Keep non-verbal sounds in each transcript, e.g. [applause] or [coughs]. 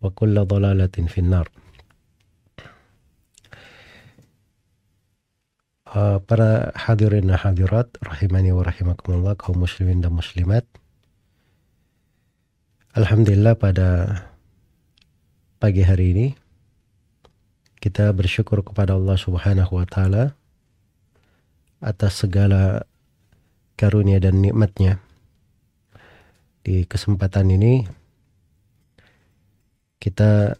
wa kulla dhalalatin finnar. Uh, para hadirin dan hadirat rahimani wa rahimakumullah kaum muslimin dan muslimat Alhamdulillah pada pagi hari ini kita bersyukur kepada Allah subhanahu wa ta'ala atas segala karunia dan nikmatnya di kesempatan ini kita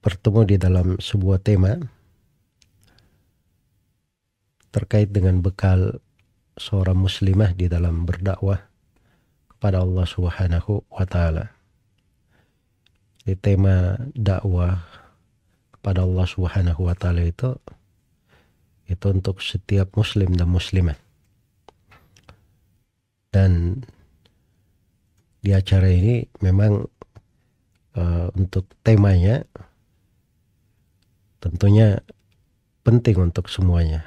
bertemu di dalam sebuah tema terkait dengan bekal seorang muslimah di dalam berdakwah kepada Allah Subhanahu wa taala. Di tema dakwah kepada Allah Subhanahu wa taala itu itu untuk setiap muslim dan muslimah. Dan di acara ini memang uh, untuk temanya tentunya penting untuk semuanya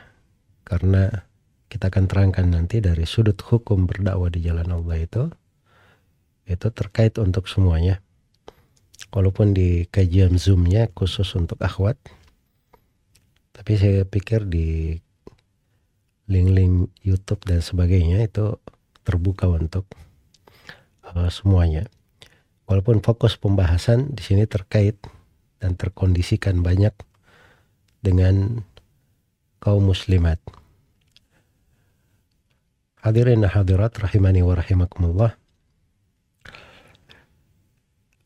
karena kita akan terangkan nanti dari sudut hukum berdakwah di jalan Allah itu itu terkait untuk semuanya walaupun di kajian zoomnya khusus untuk akhwat tapi saya pikir di link-link YouTube dan sebagainya itu terbuka untuk uh, semuanya. Walaupun fokus pembahasan di sini terkait dan terkondisikan banyak dengan kaum muslimat. Hadirin hadirat rahimani wa rahimakumullah.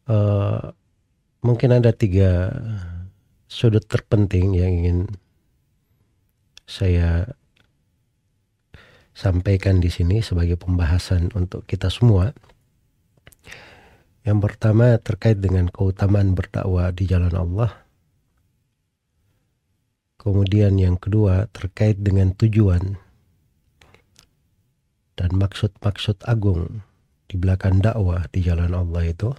Uh, mungkin ada tiga sudut terpenting yang ingin saya sampaikan di sini sebagai pembahasan untuk kita semua. Yang pertama terkait dengan keutamaan berdakwah di jalan Allah. Kemudian yang kedua terkait dengan tujuan dan maksud-maksud agung di belakang dakwah di jalan Allah itu.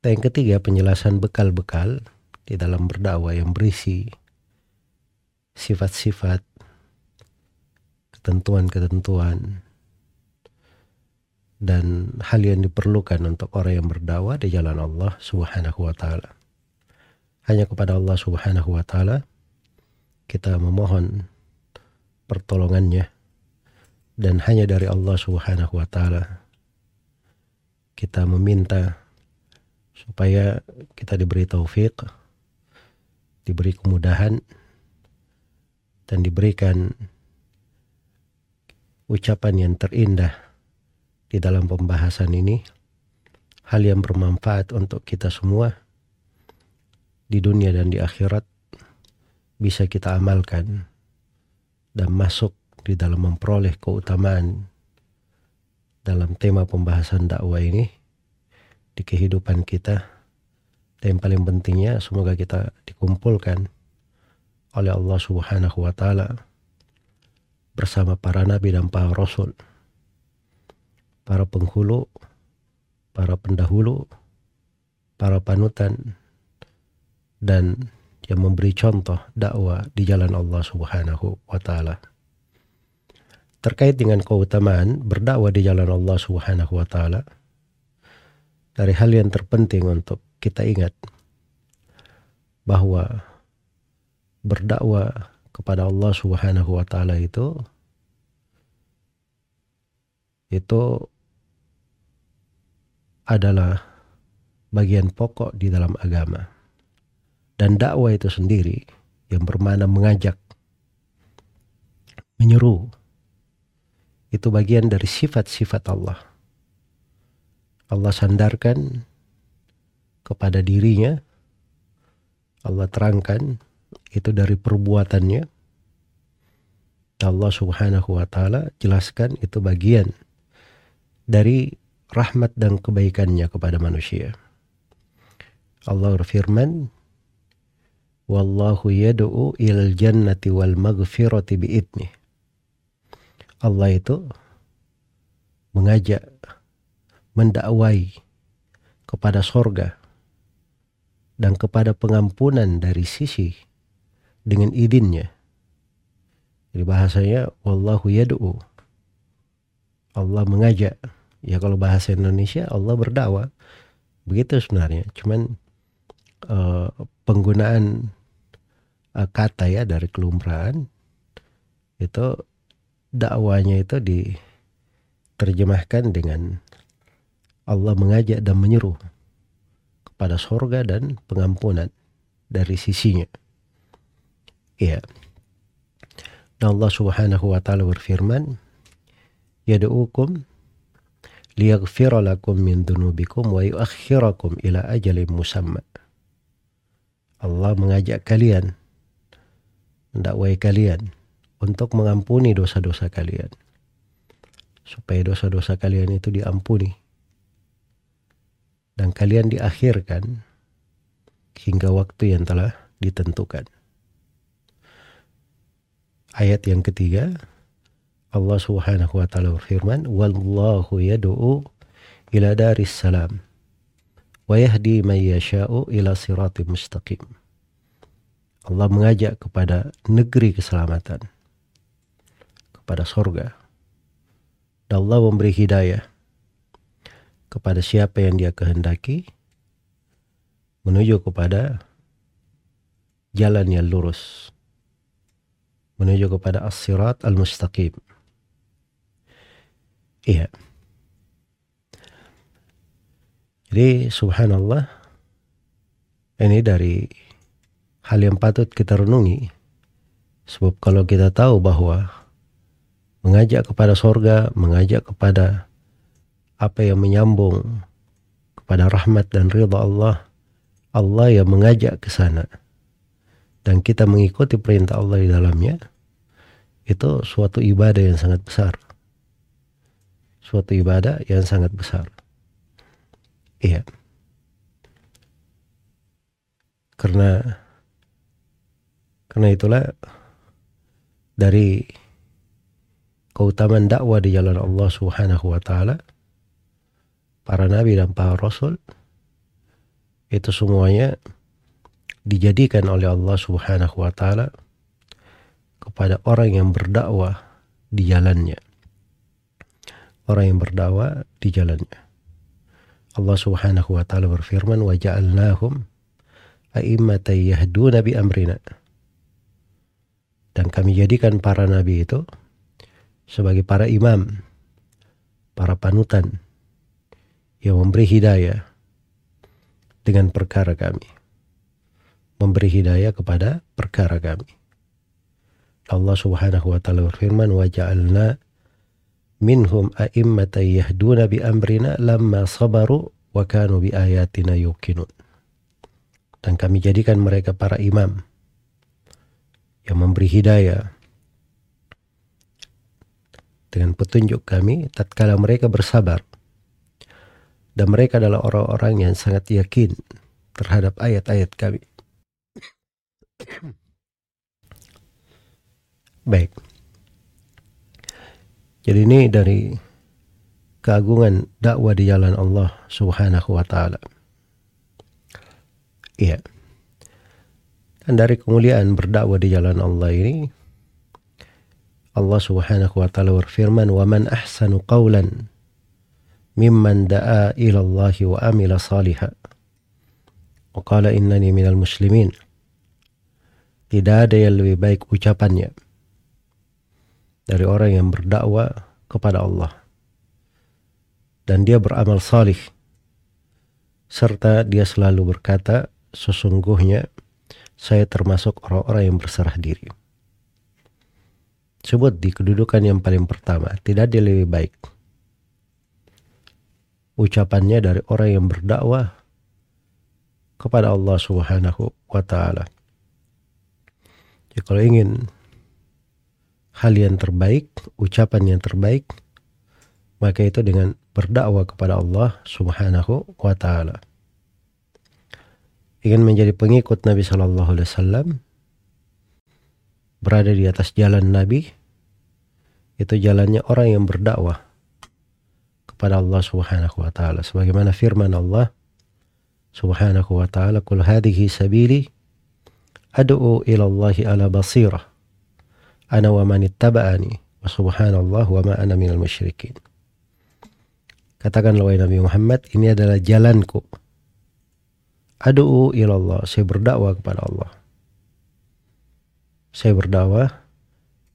Dan yang ketiga penjelasan bekal-bekal di dalam berdakwah yang berisi sifat-sifat, ketentuan-ketentuan, dan hal yang diperlukan untuk orang yang berdakwah di jalan Allah Subhanahu wa taala. Hanya kepada Allah Subhanahu wa taala kita memohon pertolongannya dan hanya dari Allah Subhanahu wa taala kita meminta supaya kita diberi taufik, diberi kemudahan dan diberikan ucapan yang terindah di dalam pembahasan ini hal yang bermanfaat untuk kita semua di dunia dan di akhirat bisa kita amalkan dan masuk di dalam memperoleh keutamaan dalam tema pembahasan dakwah ini di kehidupan kita. Dan yang paling pentingnya semoga kita dikumpulkan oleh Allah Subhanahu wa taala bersama para nabi dan para rasul para penghulu, para pendahulu, para panutan, dan yang memberi contoh dakwah di jalan Allah Subhanahu wa taala. Terkait dengan keutamaan berdakwah di jalan Allah Subhanahu wa taala dari hal yang terpenting untuk kita ingat bahwa berdakwah kepada Allah Subhanahu wa taala itu itu adalah bagian pokok di dalam agama. Dan dakwah itu sendiri yang bermana mengajak, menyeru, itu bagian dari sifat-sifat Allah. Allah sandarkan kepada dirinya, Allah terangkan itu dari perbuatannya. Allah subhanahu wa ta'ala jelaskan itu bagian dari rahmat dan kebaikannya kepada manusia. Allah berfirman, Wallahu yad'u ilal jannati wal maghfirati bi'idnih. Allah itu mengajak, mendakwai kepada sorga dan kepada pengampunan dari sisi dengan idinnya. Jadi bahasanya Wallahu yad'u. Allah mengajak. Ya kalau bahasa Indonesia Allah berdakwah. Begitu sebenarnya. Cuman uh, penggunaan uh, kata ya dari kelumrahan itu dakwanya itu diterjemahkan dengan Allah mengajak dan menyuruh kepada sorga dan pengampunan dari sisinya. Iya. Dan Allah subhanahu wa ta'ala berfirman, Yadu'ukum liyaghfira lakum min dunubikum wa yuakhirakum ila ajalin musamma. Allah mengajak kalian, mendakwai kalian untuk mengampuni dosa-dosa kalian. Supaya dosa-dosa kalian itu diampuni. Dan kalian diakhirkan hingga waktu yang telah ditentukan. Ayat yang ketiga, Allah Subhanahu wa taala berfirman, "Wallahu yad'u ila daris salam." wa yahdi man yasha'u ila siratim mustaqim. Allah mengajak kepada negeri keselamatan, kepada sorga. Dan Allah memberi hidayah kepada siapa yang dia kehendaki menuju kepada jalan yang lurus menuju kepada as-sirat al-mustaqim. Iya. Jadi subhanallah ini dari hal yang patut kita renungi. Sebab kalau kita tahu bahwa mengajak kepada sorga, mengajak kepada apa yang menyambung kepada rahmat dan ridha Allah, Allah yang mengajak ke sana. Dan kita mengikuti perintah Allah di dalamnya, itu suatu ibadah yang sangat besar. Suatu ibadah yang sangat besar. Iya. Karena karena itulah dari keutamaan dakwah di jalan Allah Subhanahu wa taala para nabi dan para rasul itu semuanya dijadikan oleh Allah Subhanahu wa taala kepada orang yang berdakwah di jalannya. Orang yang berdakwah di jalannya. Allah Subhanahu wa taala berfirman wa ja'alnahum a'immatan yahduna bi amrina. Dan kami jadikan para nabi itu sebagai para imam, para panutan yang memberi hidayah dengan perkara kami. Memberi hidayah kepada perkara kami. Allah Subhanahu wa taala berfirman wa ja'alna minhum a'immatan yahduna bi amrina lamma sabaru wa kanu bi ayatina yuqinun. Dan kami jadikan mereka para imam yang memberi hidayah dengan petunjuk kami tatkala mereka bersabar. Dan mereka adalah orang-orang yang sangat yakin terhadap ayat-ayat kami. [coughs] Baik. Jadi ini dari keagungan dakwah di jalan Allah Subhanahu wa taala. Iya. Dan dari kemuliaan berdakwah di jalan Allah ini Allah Subhanahu wa taala berfirman, "Wa man ahsanu qawlan mimman da'a ila Allah wa amila salihah." Wa qala innani minal muslimin. Tidak ada yang lebih baik ucapannya dari orang yang berdakwah kepada Allah. Dan dia beramal salih. Serta dia selalu berkata sesungguhnya saya termasuk orang-orang yang berserah diri. Sebut di kedudukan yang paling pertama tidak ada lebih baik. Ucapannya dari orang yang berdakwah kepada Allah Subhanahu wa taala. Jadi kalau ingin hal yang terbaik, ucapan yang terbaik, maka itu dengan berdakwah kepada Allah Subhanahu wa taala. Ingin menjadi pengikut Nabi Shallallahu alaihi wasallam berada di atas jalan Nabi itu jalannya orang yang berdakwah kepada Allah Subhanahu wa taala sebagaimana firman Allah Subhanahu wa taala kul hadhihi sabili ad'u ila Allah ala basirah ana wa man ittaba'ani wa subhanallah wa ma ana minal musyrikin. Katakanlah wahai Nabi Muhammad ini adalah jalanku. Adu'u ilallah saya berdakwah kepada Allah. Saya berdakwah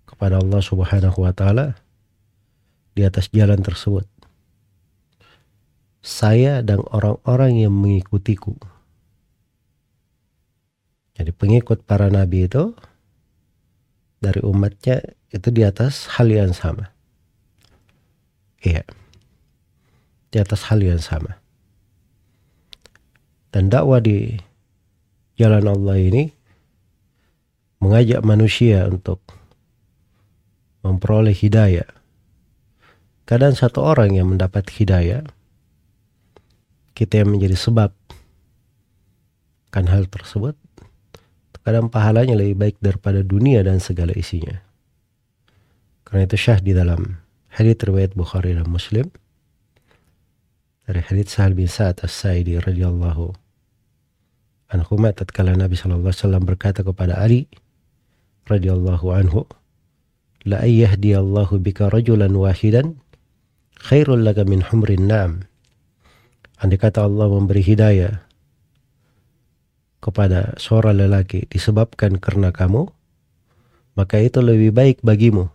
kepada Allah Subhanahu wa taala di atas jalan tersebut. Saya dan orang-orang yang mengikutiku. Jadi pengikut para nabi itu dari umatnya itu di atas hal yang sama. Iya. Di atas hal yang sama. Dan dakwah di jalan Allah ini mengajak manusia untuk memperoleh hidayah. Kadang satu orang yang mendapat hidayah, kita yang menjadi sebab kan hal tersebut, kadang pahalanya lebih baik daripada dunia dan segala isinya. Karena itu syah di dalam hadits riwayat Bukhari dan Muslim dari hadits Sahal bin Sa'ad As-Sa'idi radhiyallahu anhu tatkala Nabi sallallahu alaihi wasallam berkata kepada Ali radhiyallahu anhu la ayyahdiyallahu bika rajulan wahidan khairul laka min humrin na'am andai kata Allah memberi hidayah kepada seorang lelaki disebabkan karena kamu maka itu lebih baik bagimu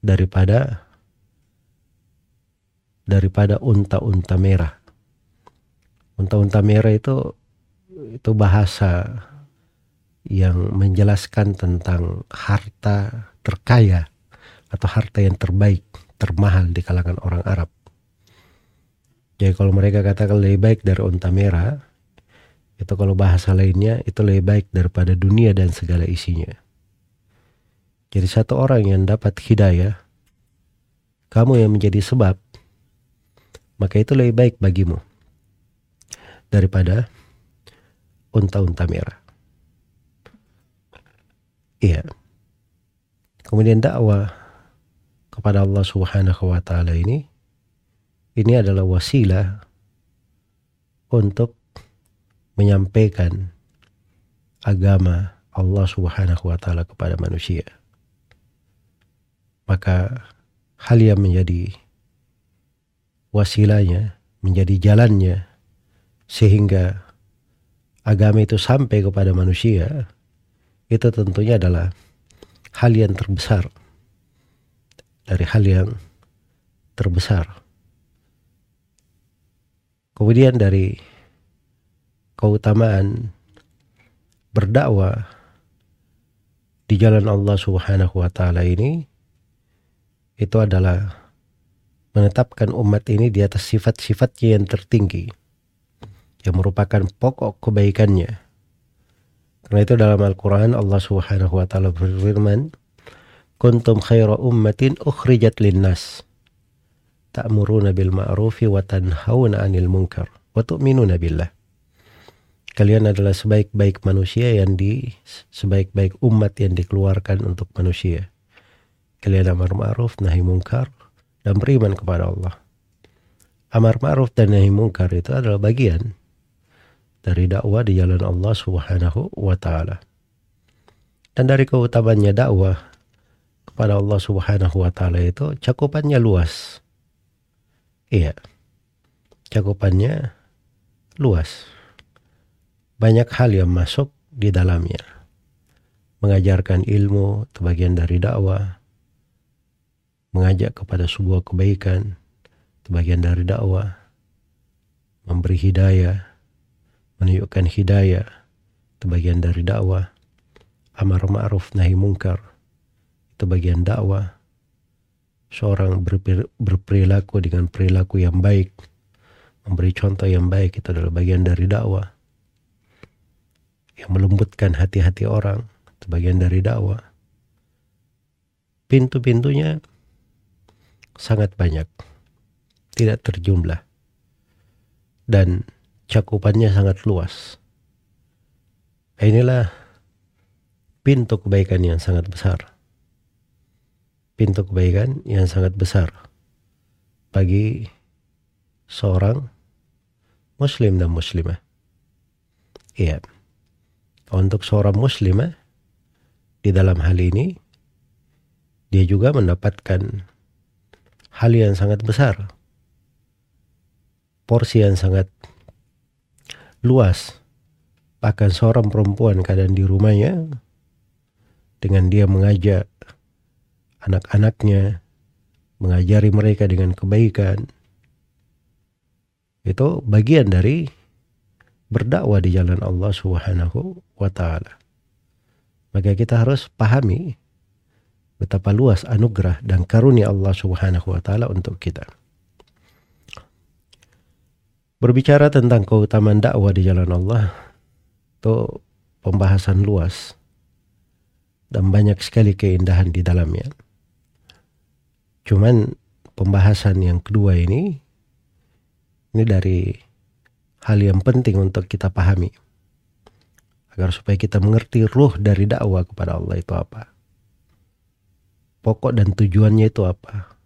daripada daripada unta-unta merah. Unta-unta merah itu itu bahasa yang menjelaskan tentang harta terkaya atau harta yang terbaik, termahal di kalangan orang Arab. Jadi kalau mereka katakan lebih baik dari unta merah, itu kalau bahasa lainnya itu lebih baik daripada dunia dan segala isinya. Jadi satu orang yang dapat hidayah, kamu yang menjadi sebab, maka itu lebih baik bagimu daripada unta-unta merah. Iya. Kemudian dakwah kepada Allah Subhanahu wa taala ini ini adalah wasilah untuk menyampaikan agama Allah Subhanahu wa taala kepada manusia. Maka hal yang menjadi wasilahnya, menjadi jalannya sehingga agama itu sampai kepada manusia itu tentunya adalah hal yang terbesar dari hal yang terbesar. Kemudian dari keutamaan berdakwah di jalan Allah Subhanahu wa taala ini itu adalah menetapkan umat ini di atas sifat-sifatnya yang tertinggi yang merupakan pokok kebaikannya karena itu dalam Al-Quran Allah subhanahu wa ta'ala berfirman, Kuntum khaira ummatin ukhrijat linnas. Ta'muruna bil ma'rufi wa tanhauna anil munkar. Wa tu'minuna billah. Kalian adalah sebaik-baik manusia yang di sebaik-baik umat yang dikeluarkan untuk manusia. Kalian amar ma'ruf, nahi munkar, dan beriman kepada Allah. Amar ma'ruf dan nahi munkar itu adalah bagian dari dakwah di jalan Allah Subhanahu wa taala. Dan dari keutamaannya dakwah kepada Allah Subhanahu wa taala itu cakupannya luas. Iya. Cakupannya luas. Banyak hal yang masuk di dalamnya. Mengajarkan ilmu itu bagian dari dakwah. Mengajak kepada sebuah kebaikan itu bagian dari dakwah. Memberi hidayah, menunjukkan hidayah itu bagian dari dakwah. Amar ma'ruf nahi mungkar itu bagian dakwah. Seorang berperilaku dengan perilaku yang baik, memberi contoh yang baik itu adalah bagian dari dakwah. Yang melembutkan hati-hati orang itu bagian dari dakwah. Pintu-pintunya sangat banyak, tidak terjumlah, dan cakupannya sangat luas. Inilah pintu kebaikan yang sangat besar. Pintu kebaikan yang sangat besar bagi seorang muslim dan muslimah. Iya. Untuk seorang muslimah di dalam hal ini dia juga mendapatkan hal yang sangat besar. Porsi yang sangat luas. Bahkan seorang perempuan kadang di rumahnya dengan dia mengajak anak-anaknya, mengajari mereka dengan kebaikan. Itu bagian dari berdakwah di jalan Allah Subhanahu wa taala. Maka kita harus pahami betapa luas anugerah dan karunia Allah Subhanahu wa taala untuk kita. Berbicara tentang keutamaan dakwah di jalan Allah itu pembahasan luas dan banyak sekali keindahan di dalamnya. Cuman pembahasan yang kedua ini ini dari hal yang penting untuk kita pahami agar supaya kita mengerti ruh dari dakwah kepada Allah itu apa pokok dan tujuannya itu apa?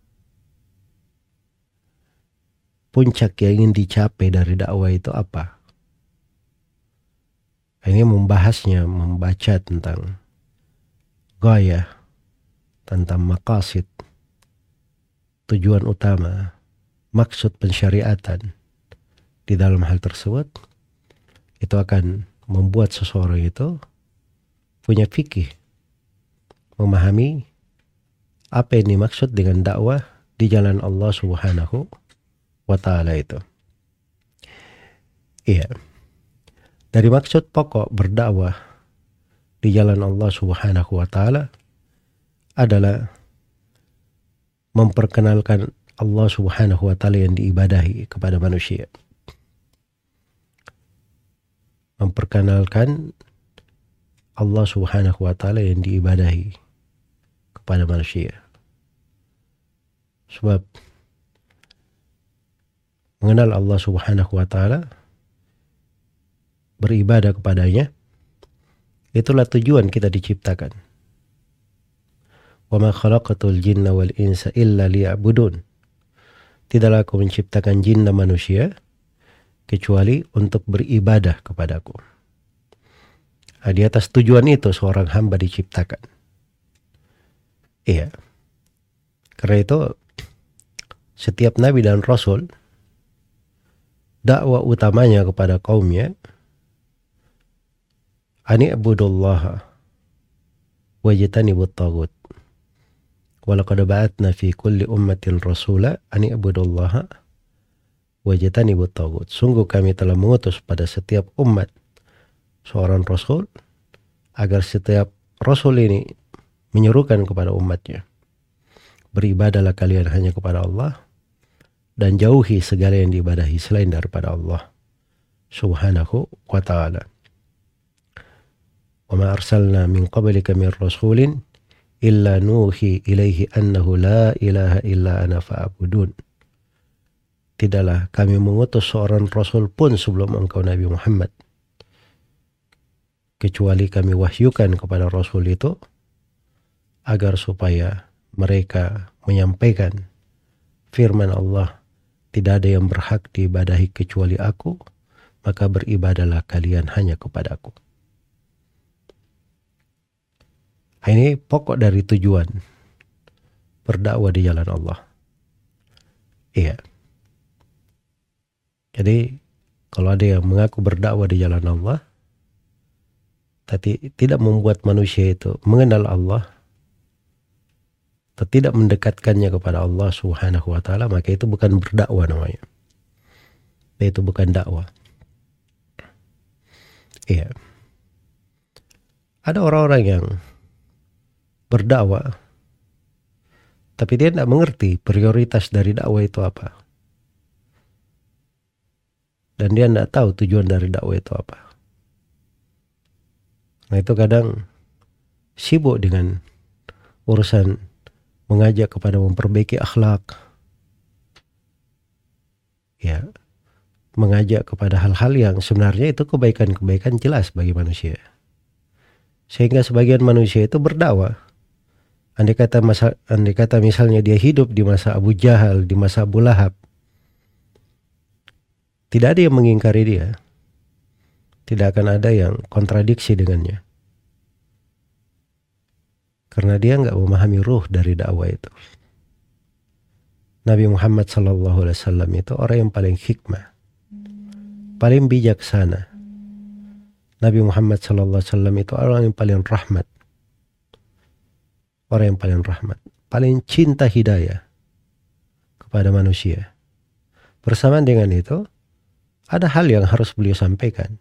Puncak yang ingin dicapai dari dakwah itu apa? Ini membahasnya, membaca tentang gaya, tentang makasid, tujuan utama, maksud pensyariatan di dalam hal tersebut, itu akan membuat seseorang itu punya fikih, memahami apa yang dimaksud dengan dakwah di jalan Allah Subhanahu wa taala itu. Iya. Dari maksud pokok berdakwah di jalan Allah Subhanahu wa taala adalah memperkenalkan Allah Subhanahu wa taala yang diibadahi kepada manusia. Memperkenalkan Allah Subhanahu wa taala yang diibadahi kepada manusia. Sebab mengenal Allah Subhanahu wa taala beribadah kepadanya itulah tujuan kita diciptakan. Wa ma khalaqatul jinna wal insa illa liya'budun. Tidaklah aku menciptakan jin dan manusia kecuali untuk beribadah kepadaku. Nah, di atas tujuan itu seorang hamba diciptakan. Iya. Karena itu setiap nabi dan rasul dakwah utamanya kepada kaumnya ani abudullah wajtanibut tagut walaqad ba'atna fi kulli ummatin rasula ani abudullah wajtanibut tagut sungguh kami telah mengutus pada setiap umat seorang rasul agar setiap rasul ini menyerukan kepada umatnya beribadalah kalian hanya kepada Allah dan jauhi segala yang diibadahi selain daripada Allah subhanahu wa ta'ala. Ma arsalna min qablika min rasulin illa nuhi ilaihi annahu la ilaha illa ana fa'budun. Tidaklah kami mengutus seorang rasul pun sebelum engkau Nabi Muhammad. Kecuali kami wahyukan kepada rasul itu agar supaya mereka menyampaikan firman Allah tidak ada yang berhak diibadahi kecuali aku, maka beribadalah kalian hanya kepadaku. Ini pokok dari tujuan berdakwah di jalan Allah. Iya. Jadi kalau ada yang mengaku berdakwah di jalan Allah, tapi tidak membuat manusia itu mengenal Allah, atau tidak mendekatkannya kepada Allah Subhanahu wa taala, maka itu bukan berdakwah namanya. Itu bukan dakwah. Iya. Ada orang-orang yang berdakwah tapi dia tidak mengerti prioritas dari dakwah itu apa. Dan dia tidak tahu tujuan dari dakwah itu apa. Nah itu kadang sibuk dengan urusan mengajak kepada memperbaiki akhlak. Ya, mengajak kepada hal-hal yang sebenarnya itu kebaikan-kebaikan jelas bagi manusia. Sehingga sebagian manusia itu berdakwah andai kata masa andai kata misalnya dia hidup di masa Abu Jahal, di masa Abu Lahab, tidak ada yang mengingkari dia. Tidak akan ada yang kontradiksi dengannya. Karena dia nggak memahami ruh dari dakwah itu. Nabi Muhammad SAW itu orang yang paling hikmah, paling bijaksana. Nabi Muhammad SAW itu orang yang paling rahmat, orang yang paling rahmat, paling cinta hidayah kepada manusia. Bersamaan dengan itu, ada hal yang harus beliau sampaikan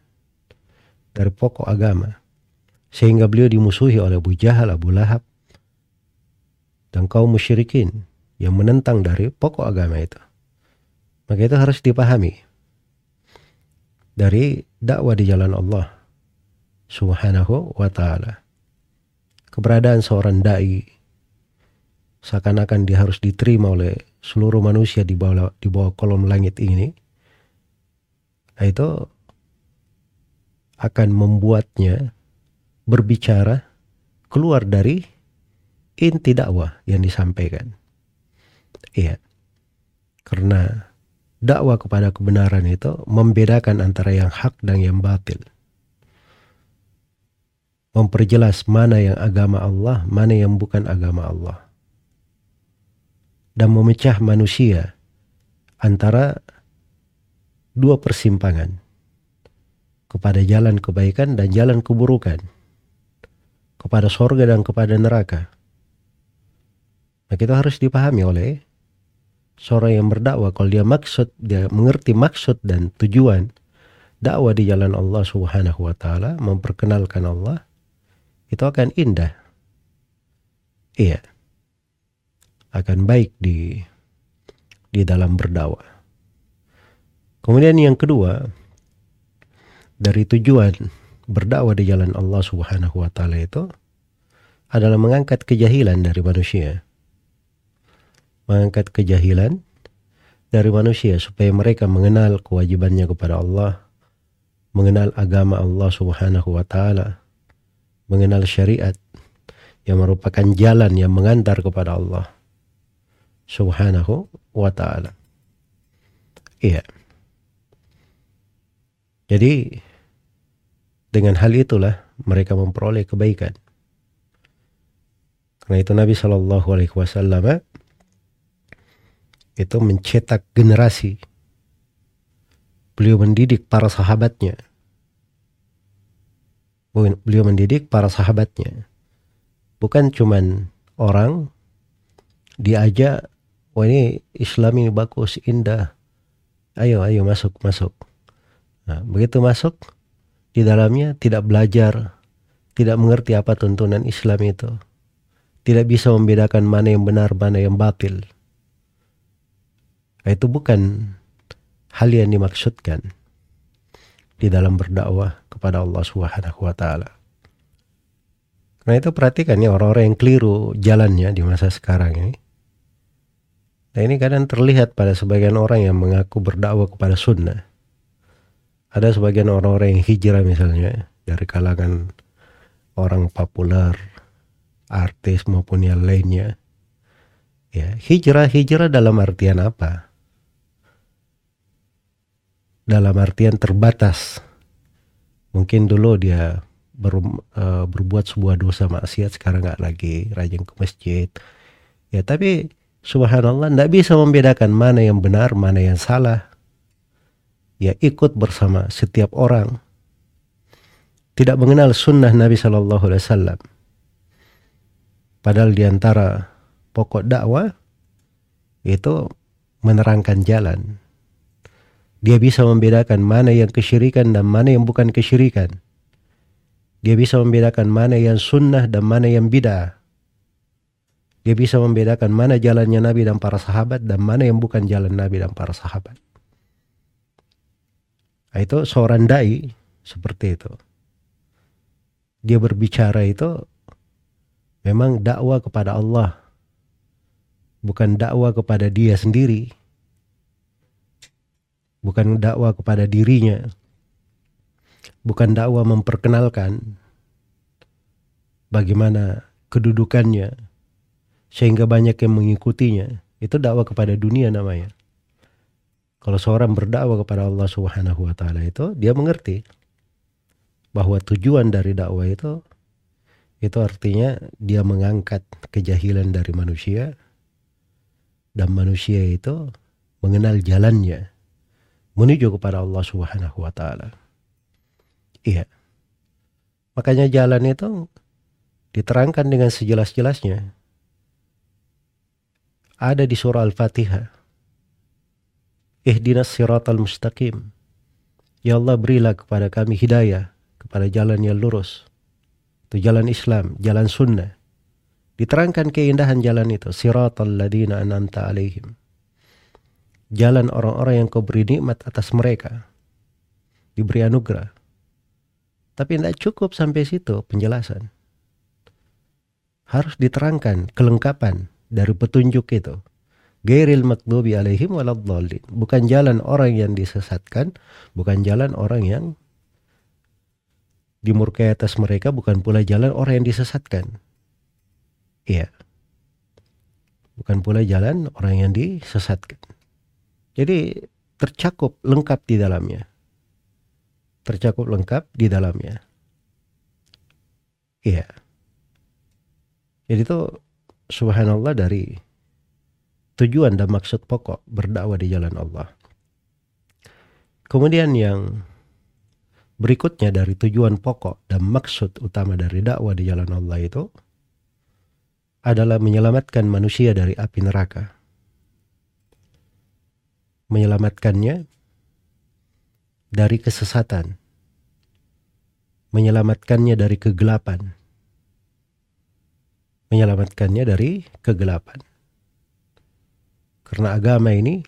dari pokok agama. Sehingga beliau dimusuhi oleh Abu Jahal, Abu Lahab, dan kaum musyrikin yang menentang dari pokok agama itu. Maka itu harus dipahami dari dakwah di jalan Allah subhanahu wa ta'ala keberadaan seorang dai seakan-akan dia harus diterima oleh seluruh manusia di bawah di bawah kolom langit ini nah itu akan membuatnya berbicara keluar dari inti dakwah yang disampaikan. Iya. Karena dakwah kepada kebenaran itu membedakan antara yang hak dan yang batil. Memperjelas mana yang agama Allah, mana yang bukan agama Allah. Dan memecah manusia antara dua persimpangan kepada jalan kebaikan dan jalan keburukan, kepada sorga dan kepada neraka. Nah, kita harus dipahami oleh seorang yang berdakwah kalau dia maksud dia mengerti maksud dan tujuan dakwah di jalan Allah Subhanahu wa taala memperkenalkan Allah itu akan indah. Iya. Akan baik di di dalam berdakwah. Kemudian yang kedua, dari tujuan berdakwah di jalan Allah Subhanahu wa taala itu adalah mengangkat kejahilan dari manusia. Mengangkat kejahilan dari manusia supaya mereka mengenal kewajibannya kepada Allah, mengenal agama Allah Subhanahu wa taala, mengenal syariat yang merupakan jalan yang mengantar kepada Allah subhanahu wa ta'ala. Iya. Jadi dengan hal itulah mereka memperoleh kebaikan. Karena itu Nabi Shallallahu Alaihi Wasallam itu mencetak generasi. Beliau mendidik para sahabatnya beliau mendidik para sahabatnya. Bukan cuman orang diajak, wah ini Islam ini bagus, indah. Ayo, ayo masuk, masuk. Nah, begitu masuk, di dalamnya tidak belajar, tidak mengerti apa tuntunan Islam itu. Tidak bisa membedakan mana yang benar, mana yang batil. Nah, itu bukan hal yang dimaksudkan di dalam berdakwah kepada Allah Subhanahu wa taala. Nah itu perhatikan ya orang-orang yang keliru jalannya di masa sekarang ini. Nah ini kadang terlihat pada sebagian orang yang mengaku berdakwah kepada sunnah. Ada sebagian orang-orang yang hijrah misalnya dari kalangan orang populer, artis maupun yang lainnya. Ya, hijrah hijrah dalam artian apa? dalam artian terbatas. Mungkin dulu dia ber, uh, berbuat sebuah dosa maksiat sekarang nggak lagi rajin ke masjid. Ya tapi subhanallah tidak bisa membedakan mana yang benar mana yang salah. Ya ikut bersama setiap orang. Tidak mengenal sunnah Nabi Shallallahu Alaihi Wasallam. Padahal di antara pokok dakwah itu menerangkan jalan. Dia bisa membedakan mana yang kesyirikan dan mana yang bukan kesyirikan. Dia bisa membedakan mana yang sunnah dan mana yang bid'ah. Dia bisa membedakan mana jalannya Nabi dan para sahabat dan mana yang bukan jalan Nabi dan para sahabat. Nah, itu seorang dai seperti itu. Dia berbicara itu memang dakwah kepada Allah bukan dakwah kepada dia sendiri, bukan dakwah kepada dirinya, bukan dakwah memperkenalkan bagaimana kedudukannya sehingga banyak yang mengikutinya. Itu dakwah kepada dunia namanya. Kalau seorang berdakwah kepada Allah Subhanahu wa taala itu dia mengerti bahwa tujuan dari dakwah itu itu artinya dia mengangkat kejahilan dari manusia dan manusia itu mengenal jalannya menuju kepada Allah Subhanahu wa taala. Iya. Makanya jalan itu diterangkan dengan sejelas-jelasnya. Ada di surah Al-Fatihah. Ihdinas siratal mustaqim. Ya Allah berilah kepada kami hidayah kepada jalan yang lurus. Itu jalan Islam, jalan sunnah. Diterangkan keindahan jalan itu. Siratal ladina ananta alaihim. Jalan orang-orang yang kau beri nikmat atas mereka. Diberi anugerah. Tapi tidak cukup sampai situ penjelasan. Harus diterangkan kelengkapan dari petunjuk itu. Gairil makdubi alaihim waladhalin. Bukan jalan orang yang disesatkan. Bukan jalan orang yang dimurkai atas mereka. Bukan pula jalan orang yang disesatkan Iya. Bukan pula jalan orang yang disesatkan. Jadi tercakup lengkap di dalamnya. Tercakup lengkap di dalamnya. Iya. Jadi itu subhanallah dari tujuan dan maksud pokok berdakwah di jalan Allah. Kemudian yang berikutnya dari tujuan pokok dan maksud utama dari dakwah di jalan Allah itu adalah menyelamatkan manusia dari api neraka. Menyelamatkannya dari kesesatan. Menyelamatkannya dari kegelapan. Menyelamatkannya dari kegelapan. Karena agama ini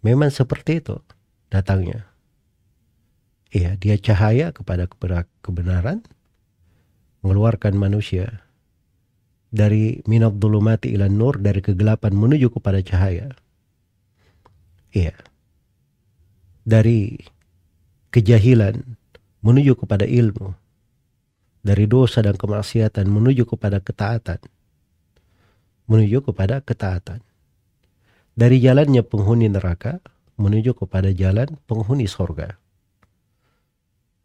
memang seperti itu datangnya. Iya, dia cahaya kepada kebenaran, mengeluarkan manusia dari minad dhulumati ila nur dari kegelapan menuju kepada cahaya. Iya. Dari kejahilan menuju kepada ilmu. Dari dosa dan kemaksiatan menuju kepada ketaatan. Menuju kepada ketaatan. Dari jalannya penghuni neraka menuju kepada jalan penghuni sorga.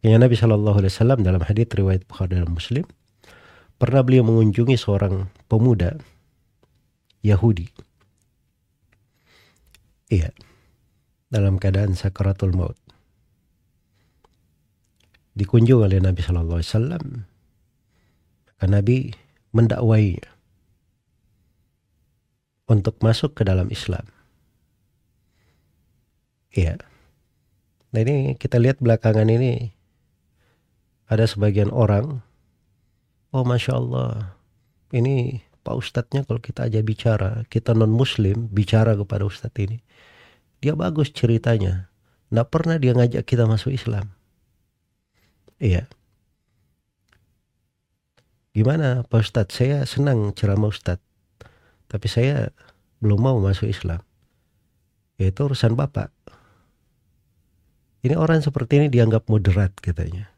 Yang Nabi Shallallahu Alaihi Wasallam dalam hadits riwayat Bukhari dan Muslim pernah beliau mengunjungi seorang pemuda Yahudi. Iya, dalam keadaan sakaratul maut. Dikunjung oleh Nabi Shallallahu Alaihi Wasallam. Nabi mendakwainya untuk masuk ke dalam Islam. Iya. Nah ini kita lihat belakangan ini ada sebagian orang oh masya Allah ini Pak Ustadznya kalau kita aja bicara kita non Muslim bicara kepada Ustadz ini dia bagus ceritanya. Nggak pernah dia ngajak kita masuk Islam. Iya. Gimana Pak Ustadz? Saya senang ceramah Ustadz tapi saya belum mau masuk Islam ya itu urusan Bapak ini orang seperti ini dianggap moderat katanya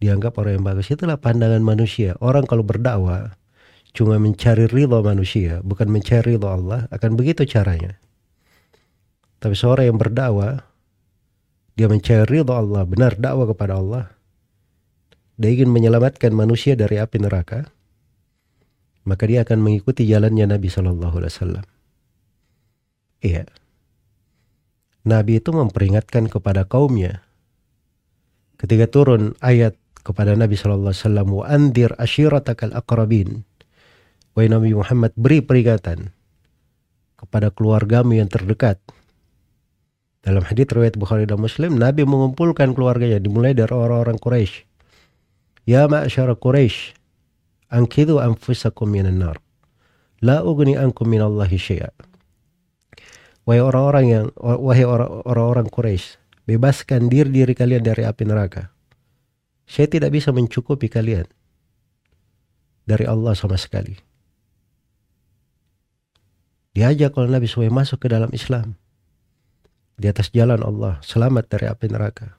dianggap orang yang bagus. Itulah pandangan manusia. Orang kalau berdakwah cuma mencari ridho manusia, bukan mencari ridho Allah, akan begitu caranya. Tapi seorang yang berdakwah dia mencari ridho Allah, benar dakwah kepada Allah, dia ingin menyelamatkan manusia dari api neraka, maka dia akan mengikuti jalannya Nabi Shallallahu Alaihi Wasallam. Iya. Nabi itu memperingatkan kepada kaumnya ketika turun ayat kepada Nabi Shallallahu Alaihi Wasallam wa andir ashiratakal akrabin Wahai Nabi Muhammad beri peringatan kepada keluargamu yang terdekat dalam hadits riwayat Bukhari dan Muslim, Nabi mengumpulkan keluarganya dimulai dari orang-orang Quraisy. Ya ma'asyara Quraisy, ankidu anfusakum minan nar. La ugni ankum minallahi syai'a. Wahai orang-orang yang wahai orang-orang Quraisy, bebaskan diri-diri kalian dari api neraka. Saya tidak bisa mencukupi kalian dari Allah sama sekali. Diajak oleh Nabi supaya masuk ke dalam Islam di atas jalan Allah, selamat dari api neraka.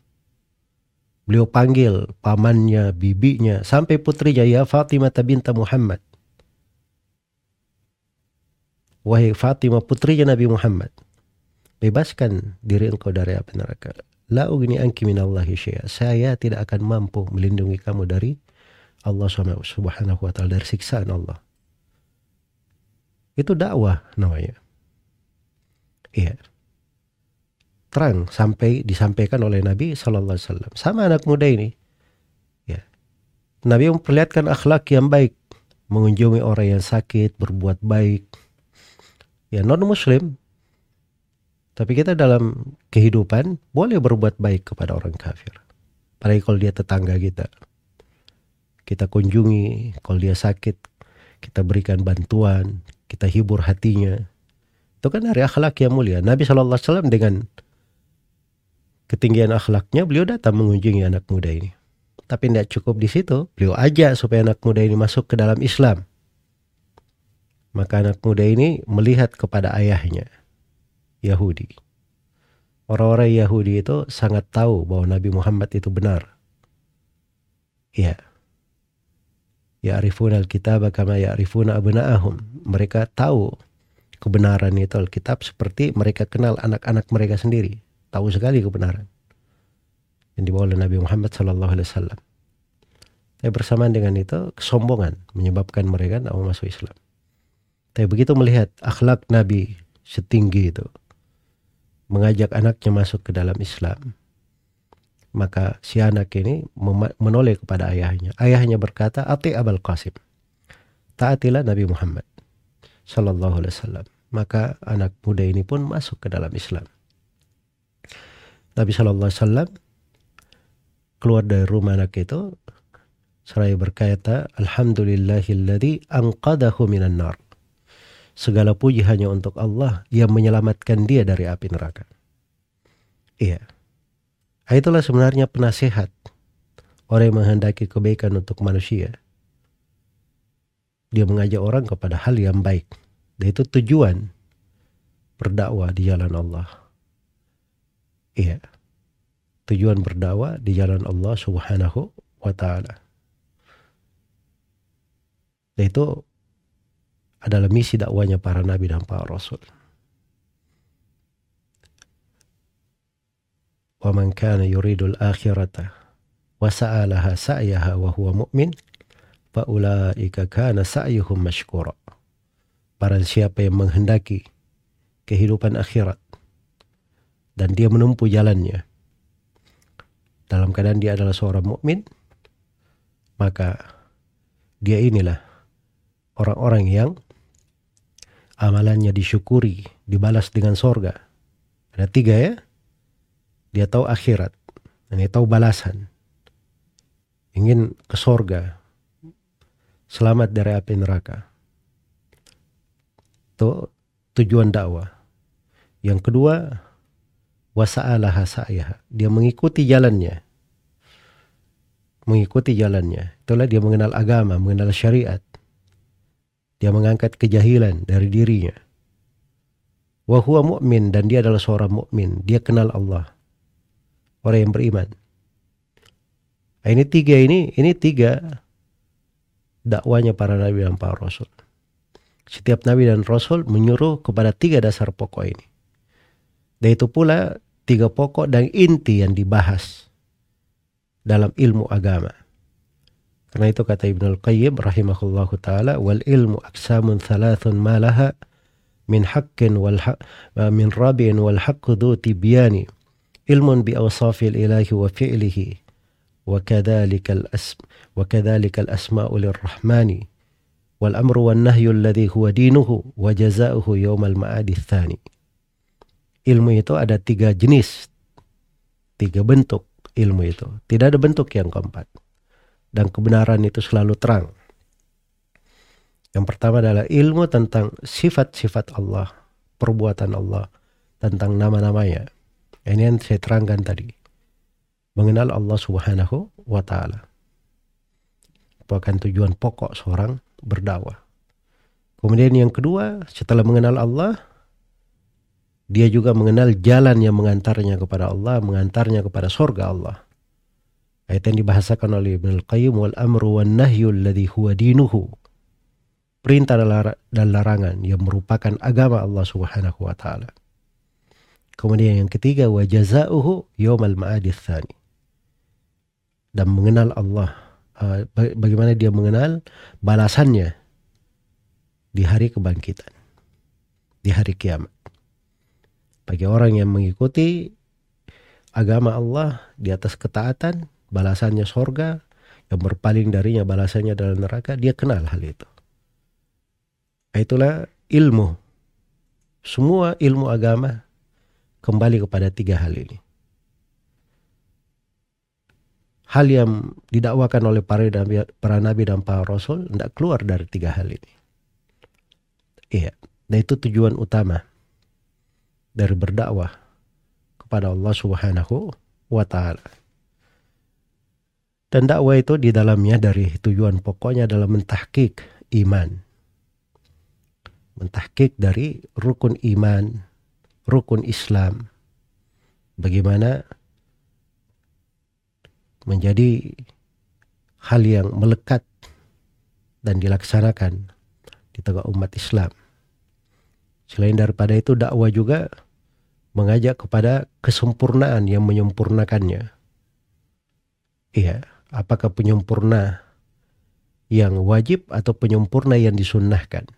Beliau panggil pamannya, bibinya, sampai putrinya, ya Fatimah binta Muhammad. Wahai Fatimah putrinya Nabi Muhammad, bebaskan diri engkau dari api neraka. La ugni anki minallahi syai'a. Saya tidak akan mampu melindungi kamu dari Allah Subhanahu wa taala dari siksaan Allah. Itu dakwah namanya. Iya terang sampai disampaikan oleh Nabi Shallallahu Alaihi Wasallam. Sama anak muda ini, ya. Nabi memperlihatkan akhlak yang baik, mengunjungi orang yang sakit, berbuat baik. Ya non Muslim, tapi kita dalam kehidupan boleh berbuat baik kepada orang kafir. Apalagi kalau dia tetangga kita. Kita kunjungi, kalau dia sakit, kita berikan bantuan, kita hibur hatinya. Itu kan dari akhlak yang mulia. Nabi SAW dengan ketinggian akhlaknya beliau datang mengunjungi anak muda ini. Tapi tidak cukup di situ, beliau ajak supaya anak muda ini masuk ke dalam Islam. Maka anak muda ini melihat kepada ayahnya, Yahudi. Orang-orang Yahudi itu sangat tahu bahwa Nabi Muhammad itu benar. Ya. Ya arifuna al-kitab kama arifuna abna'ahum. Mereka tahu kebenaran itu Alkitab seperti mereka kenal anak-anak mereka sendiri tahu sekali kebenaran yang dibawa oleh Nabi Muhammad Sallallahu Alaihi Wasallam. Tapi bersamaan dengan itu kesombongan menyebabkan mereka tidak mau masuk Islam. Tapi begitu melihat akhlak Nabi setinggi itu, mengajak anaknya masuk ke dalam Islam, maka si anak ini menoleh kepada ayahnya. Ayahnya berkata, Ati Abul Qasim. Taatilah Nabi Muhammad Sallallahu Alaihi Wasallam. Maka anak muda ini pun masuk ke dalam Islam. Nabi Shallallahu Alaihi Wasallam keluar dari rumah anak itu seraya berkata Alhamdulillahilladzi anqadahu minan nar. Segala puji hanya untuk Allah yang menyelamatkan dia dari api neraka. Iya. Itulah sebenarnya penasehat orang yang menghendaki kebaikan untuk manusia. Dia mengajak orang kepada hal yang baik dan itu tujuan berdakwah di jalan Allah Iya. Tujuan berdakwah di jalan Allah Subhanahu wa taala. Itu adalah misi dakwanya para nabi dan para rasul. Wa man kana yuridul akhirata wa sa'alaha sa'yaha wa huwa mu'min fa ulaika kana sa'yuhum mashkura. Para siapa yang menghendaki kehidupan akhirat dan dia menempuh jalannya. Dalam keadaan dia adalah seorang mukmin maka dia inilah orang-orang yang amalannya disyukuri dibalas dengan sorga. Ada tiga ya. Dia tahu akhirat dan dia tahu balasan. Ingin ke sorga. Selamat dari api neraka. Itu tujuan dakwah. Yang kedua wasa'alaha sa'yaha. Dia mengikuti jalannya. Mengikuti jalannya. Itulah dia mengenal agama, mengenal syariat. Dia mengangkat kejahilan dari dirinya. Wa mu'min dan dia adalah seorang mukmin. Dia kenal Allah. Orang yang beriman. Nah, ini tiga ini, ini tiga dakwanya para nabi dan para rasul. Setiap nabi dan rasul menyuruh kepada tiga dasar pokok ini. Dan itu pula tiga pokok dan inti yang dibahas dalam ilmu agama. Karena itu kata Ibnu Al-Qayyim rahimahullahu taala wal ilmu aksamun thalathun ma laha min haqqin wal haq, min rabi'in wal haqqu dhu tibyani ilmun bi awsafil ilahi wa fi'lihi wa kadzalika al-asm wa kadzalika al-asma'u lirrahmani wal amru wan nahyu alladhi huwa dinuhu wa jazaohu yaumal ma'adi tsani ilmu itu ada tiga jenis, tiga bentuk ilmu itu. Tidak ada bentuk yang keempat. Dan kebenaran itu selalu terang. Yang pertama adalah ilmu tentang sifat-sifat Allah, perbuatan Allah, tentang nama-namanya. Ini yang saya terangkan tadi. Mengenal Allah subhanahu wa ta'ala. Bukan tujuan pokok seorang berdakwah. Kemudian yang kedua, setelah mengenal Allah, dia juga mengenal jalan yang mengantarnya kepada Allah, mengantarnya kepada surga Allah. Ayat yang dibahasakan oleh Ibn Al-Qayyim wal amru wan nahyu alladhi huwa dinuhu. Perintah dan larangan yang merupakan agama Allah Subhanahu wa taala. Kemudian yang ketiga wa jazaohu yaumal ma'adi tsani. Dan mengenal Allah bagaimana dia mengenal balasannya di hari kebangkitan. Di hari kiamat bagi orang yang mengikuti agama Allah di atas ketaatan, balasannya sorga, yang berpaling darinya balasannya dalam neraka, dia kenal hal itu. Itulah ilmu. Semua ilmu agama kembali kepada tiga hal ini. Hal yang didakwakan oleh para nabi, para nabi dan para rasul tidak keluar dari tiga hal ini. Iya, dan itu tujuan utama dari berdakwah kepada Allah Subhanahu wa taala. Dan dakwah itu di dalamnya dari tujuan pokoknya adalah mentahkik iman. Mentahkik dari rukun iman, rukun Islam. Bagaimana menjadi hal yang melekat dan dilaksanakan di tengah umat Islam. Selain daripada itu dakwah juga mengajak kepada kesempurnaan yang menyempurnakannya. Iya, apakah penyempurna yang wajib atau penyempurna yang disunnahkan?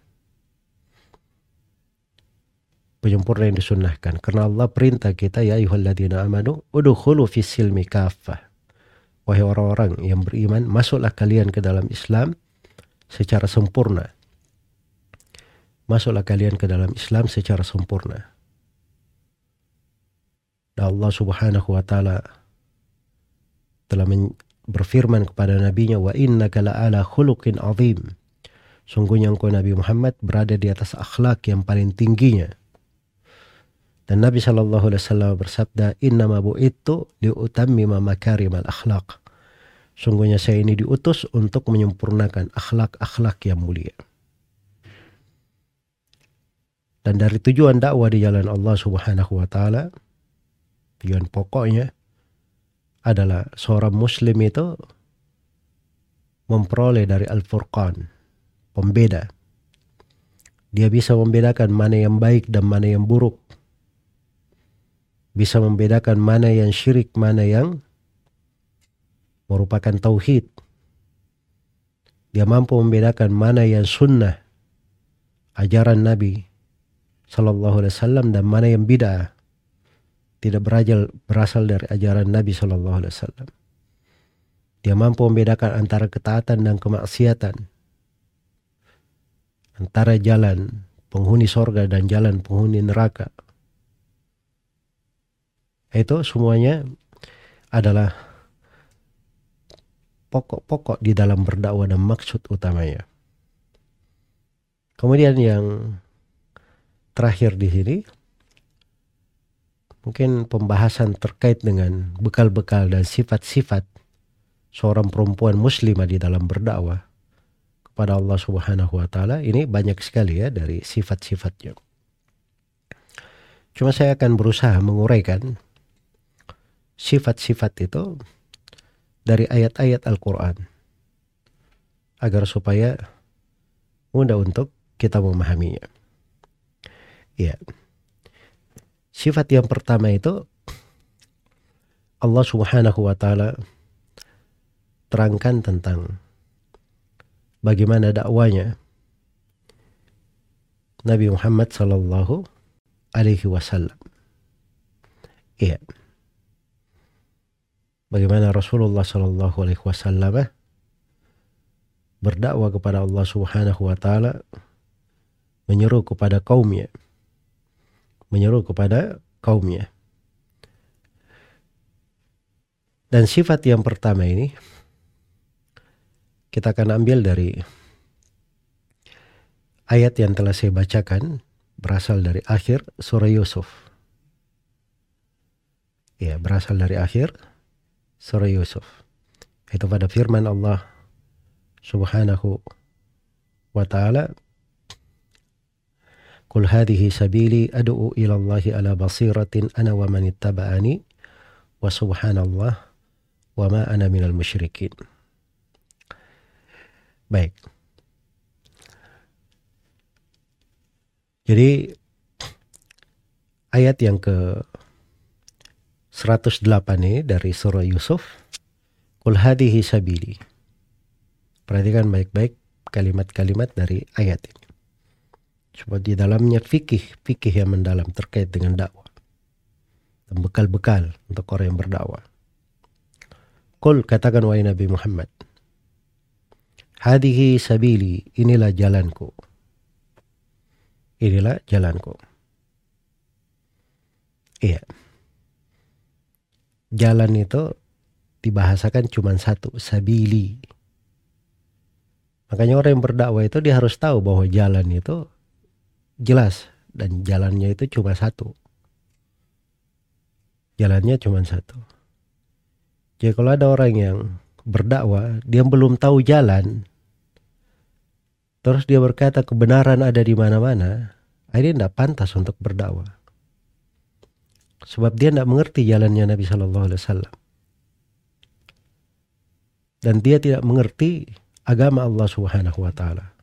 Penyempurna yang disunnahkan. Karena Allah perintah kita, ya ayuhalladzina amanu, udukhulu fis silmi kafah. Wahai orang-orang yang beriman, masuklah kalian ke dalam Islam secara sempurna. Masuklah kalian ke dalam Islam secara sempurna. Dan Allah subhanahu wa ta'ala telah berfirman kepada nabinya wa innaka la'ala khuluqin azim. Sungguhnya engkau Nabi Muhammad berada di atas akhlak yang paling tingginya. Dan Nabi Shallallahu Alaihi Wasallam bersabda, Inna mabu itu liutammima makarim al akhlak. Sungguhnya saya ini diutus untuk menyempurnakan akhlak-akhlak yang mulia. Dan dari tujuan dakwah di jalan Allah Subhanahu wa taala tujuan pokoknya adalah seorang muslim itu memperoleh dari Al-Furqan, pembeda. Dia bisa membedakan mana yang baik dan mana yang buruk. Bisa membedakan mana yang syirik, mana yang merupakan tauhid. Dia mampu membedakan mana yang sunnah, ajaran Nabi Sallallahu Alaihi Wasallam dan mana yang bid'ah tidak berajal, berasal dari ajaran Nabi Wasallam. Dia mampu membedakan antara ketaatan dan kemaksiatan, antara jalan penghuni sorga dan jalan penghuni neraka. Itu semuanya adalah pokok-pokok di dalam berdakwah dan maksud utamanya. Kemudian yang terakhir di sini mungkin pembahasan terkait dengan bekal-bekal dan sifat-sifat seorang perempuan muslimah di dalam berdakwah kepada Allah Subhanahu wa taala ini banyak sekali ya dari sifat-sifatnya. Cuma saya akan berusaha menguraikan sifat-sifat itu dari ayat-ayat Al-Qur'an agar supaya mudah untuk kita memahaminya. Ya. Sifat yang pertama itu Allah Subhanahu wa taala terangkan tentang bagaimana dakwanya Nabi Muhammad sallallahu alaihi wasallam. Iya. Bagaimana Rasulullah sallallahu alaihi wasallam berdakwah kepada Allah Subhanahu wa taala menyeru kepada kaumnya menyeru kepada kaumnya. Dan sifat yang pertama ini kita akan ambil dari ayat yang telah saya bacakan berasal dari akhir surah Yusuf. Ya berasal dari akhir surah Yusuf. Itu pada firman Allah subhanahu wa ta'ala Qul hadhihi sabili ad'u ila Allah ala basiratin ana wa man ittaba'ani wa subhanallah wa ma ana minal musyrikin. Baik. Jadi ayat yang ke 108 ini dari surah Yusuf. Qul hadhihi sabili. Perhatikan baik-baik kalimat-kalimat dari ayat ini. Sebab di dalamnya fikih, fikih yang mendalam terkait dengan dakwah. Dan bekal-bekal untuk orang yang berdakwah. Kul katakan wahai Nabi Muhammad. Hadihi sabili, inilah jalanku. Inilah jalanku. Iya. Jalan itu dibahasakan cuma satu, sabili Makanya orang yang berdakwah itu dia harus tahu bahwa jalan itu jelas dan jalannya itu cuma satu. Jalannya cuma satu. Jadi kalau ada orang yang berdakwah, dia belum tahu jalan, terus dia berkata kebenaran ada di mana-mana, akhirnya tidak pantas untuk berdakwah. Sebab dia tidak mengerti jalannya Nabi Shallallahu Alaihi Wasallam. Dan dia tidak mengerti agama Allah Subhanahu wa taala.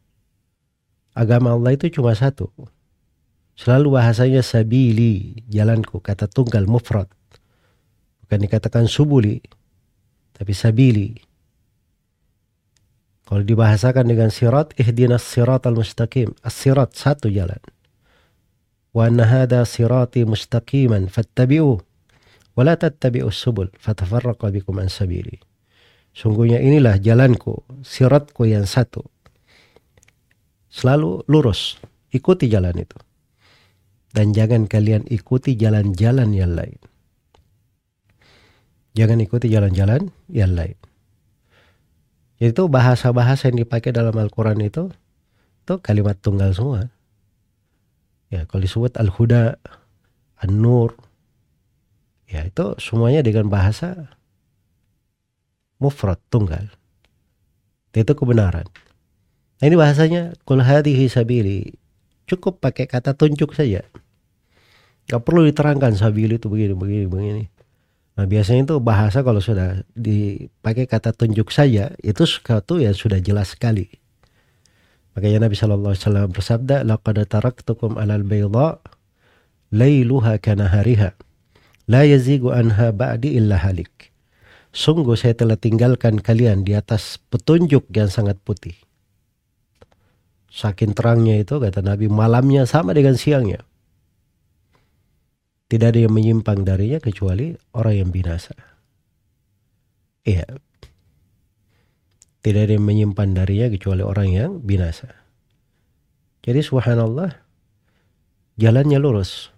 Agama Allah itu cuma satu. Selalu bahasanya sabili, jalanku, kata tunggal mufrad. Bukan dikatakan subuli, tapi sabili. Kalau dibahasakan dengan sirat, ihdinas sirat al-mustaqim. As-sirat, satu jalan. Wa anna hada sirati mustaqiman fattabi'u. Wa la tattabi'u subul fatafarraqa bikum an sabili. Sungguhnya inilah jalanku, siratku yang satu. Selalu lurus, ikuti jalan itu. Dan jangan kalian ikuti jalan-jalan yang lain. Jangan ikuti jalan-jalan yang lain. Itu bahasa-bahasa yang dipakai dalam Al-Quran itu, itu kalimat tunggal semua. Ya, kalau disebut Al-Huda, An-Nur, ya itu semuanya dengan bahasa mufrad tunggal. Itu kebenaran. Nah ini bahasanya kul hadhihi sabili. Cukup pakai kata tunjuk saja. Gak perlu diterangkan sabili itu begini, begini, begini. Nah biasanya itu bahasa kalau sudah dipakai kata tunjuk saja itu sesuatu yang sudah jelas sekali. Makanya Nabi Shallallahu Alaihi Wasallam bersabda, "Laqad taraktukum alal bayda, kana hariha, la yazigu anha ba'di illa halik." Sungguh saya telah tinggalkan kalian di atas petunjuk yang sangat putih. Saking terangnya itu kata Nabi malamnya sama dengan siangnya. Tidak ada yang menyimpang darinya kecuali orang yang binasa. Iya. Tidak ada yang menyimpan darinya kecuali orang yang binasa. Jadi subhanallah jalannya lurus.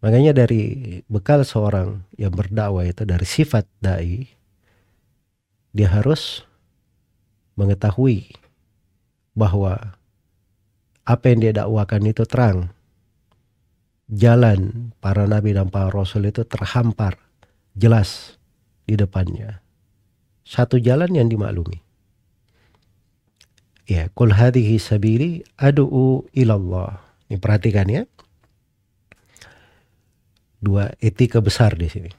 Makanya dari bekal seorang yang berdakwah itu dari sifat dai dia harus mengetahui bahwa apa yang dia dakwakan itu terang. Jalan para nabi dan para rasul itu terhampar jelas di depannya. Satu jalan yang dimaklumi. Ya, kul hadhihi sabili adu'u ilallah. Ini perhatikan ya dua etika besar di sini.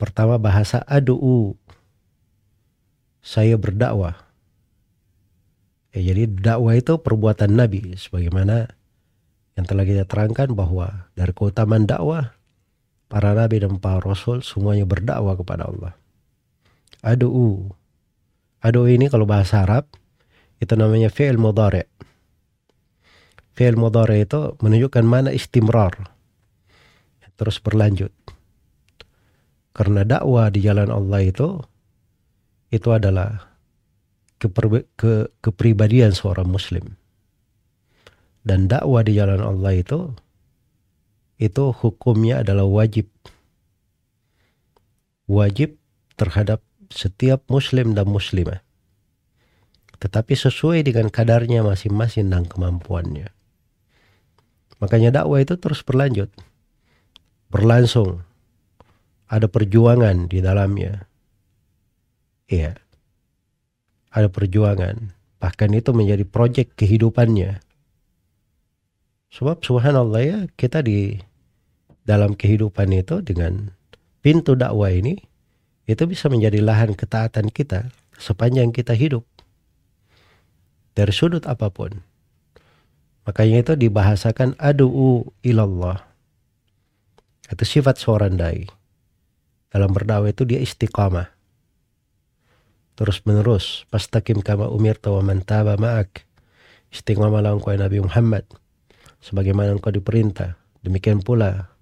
Pertama bahasa adu'u. Saya berdakwah. Ya, jadi dakwah itu perbuatan Nabi sebagaimana yang telah kita terangkan bahwa dari keutamaan dakwah para nabi dan para rasul semuanya berdakwah kepada Allah. Adu'u. Adu'u ini kalau bahasa Arab itu namanya fi'il mudhari. Fi'il mudhari itu menunjukkan mana istimrar. Terus berlanjut. Karena dakwah di jalan Allah itu itu adalah keper, ke, kepribadian seorang muslim. Dan dakwah di jalan Allah itu itu hukumnya adalah wajib. Wajib terhadap setiap muslim dan muslimah. Tetapi sesuai dengan kadarnya masing-masing dan kemampuannya. Makanya dakwah itu terus berlanjut. Berlangsung. Ada perjuangan di dalamnya. Iya. Ada perjuangan. Bahkan itu menjadi proyek kehidupannya. Sebab subhanallah ya kita di dalam kehidupan itu dengan pintu dakwah ini itu bisa menjadi lahan ketaatan kita sepanjang kita hidup dari sudut apa pun. Makanya itu dibahasakan adu'u ilallah. Itu sifat seorang dai. Dalam berdakwah itu dia istiqamah. Terus menerus. Pastakim kama umir wa man taba ma'ak. Istiqamah engkau Nabi Muhammad. Sebagaimana engkau diperintah. Demikian pula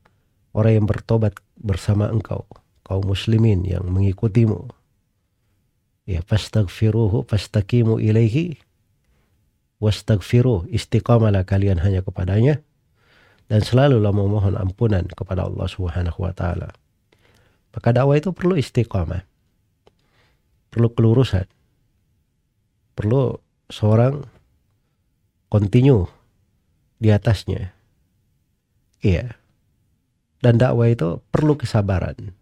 orang yang bertobat bersama engkau, kaum muslimin yang mengikutimu. Ya, fastaghfiruhu fastaqimu ilaihi wastaghfiruh istiqamalah kalian hanya kepadanya dan selalulah memohon ampunan kepada Allah Subhanahu wa taala. Maka dakwah itu perlu istiqamah. Perlu kelurusan. Perlu seorang continue di atasnya. Iya dan dakwah itu perlu kesabaran.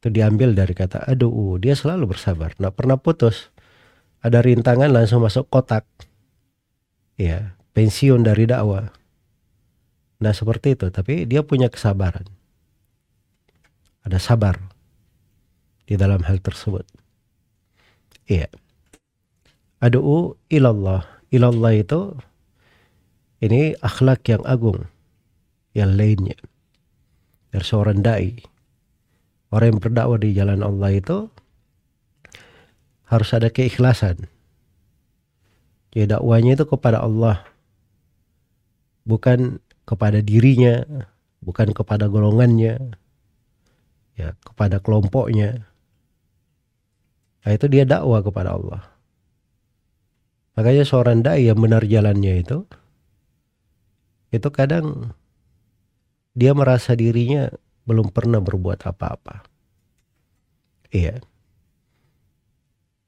Itu diambil dari kata aduh, dia selalu bersabar, nggak pernah putus. Ada rintangan langsung masuk kotak. Ya, pensiun dari dakwah. Nah seperti itu, tapi dia punya kesabaran. Ada sabar di dalam hal tersebut. Iya. Adu'u ilallah. Ilallah itu ini akhlak yang agung yang lainnya. Dari seorang dai. Orang yang berdakwah di jalan Allah itu harus ada keikhlasan. Jadi dakwanya itu kepada Allah. Bukan kepada dirinya, bukan kepada golongannya, ya kepada kelompoknya. Nah, itu dia dakwah kepada Allah. Makanya seorang dai yang benar jalannya itu itu kadang dia merasa dirinya belum pernah berbuat apa-apa. Iya.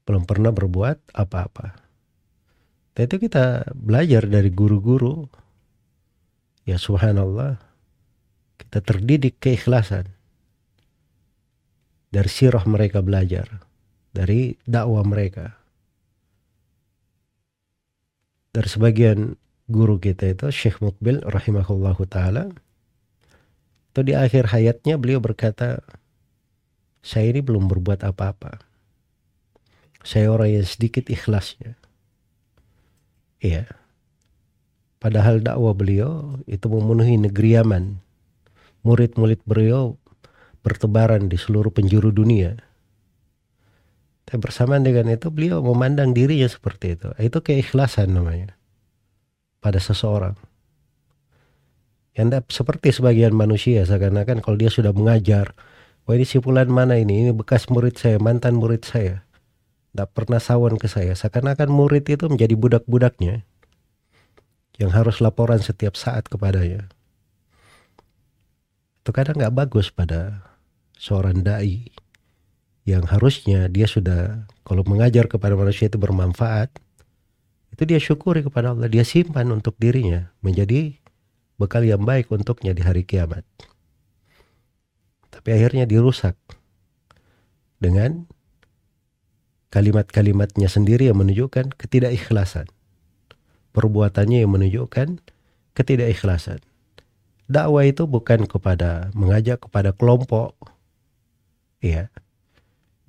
Belum pernah berbuat apa-apa. Dan itu kita belajar dari guru-guru. Ya subhanallah. Kita terdidik keikhlasan. Dari sirah mereka belajar. Dari dakwah mereka. Dari sebagian guru kita itu Syekh Mukbil rahimahullahu taala atau di akhir hayatnya beliau berkata, saya ini belum berbuat apa-apa. Saya orang yang sedikit ikhlasnya. Iya. Padahal dakwah beliau itu memenuhi negeri Yaman. Murid-murid beliau bertebaran di seluruh penjuru dunia. Tapi bersamaan dengan itu beliau memandang dirinya seperti itu. Itu keikhlasan namanya. Pada seseorang. Yang seperti sebagian manusia seakan-akan kalau dia sudah mengajar, wah ini sipulan mana ini, ini bekas murid saya, mantan murid saya. Tidak pernah sawan ke saya, seakan-akan murid itu menjadi budak-budaknya yang harus laporan setiap saat kepadanya. Itu kadang nggak bagus pada seorang dai yang harusnya dia sudah kalau mengajar kepada manusia itu bermanfaat itu dia syukuri kepada Allah dia simpan untuk dirinya menjadi bekal yang baik untuknya di hari kiamat. Tapi akhirnya dirusak dengan kalimat-kalimatnya sendiri yang menunjukkan ketidakikhlasan. Perbuatannya yang menunjukkan ketidakikhlasan. Dakwah itu bukan kepada mengajak kepada kelompok. Ya.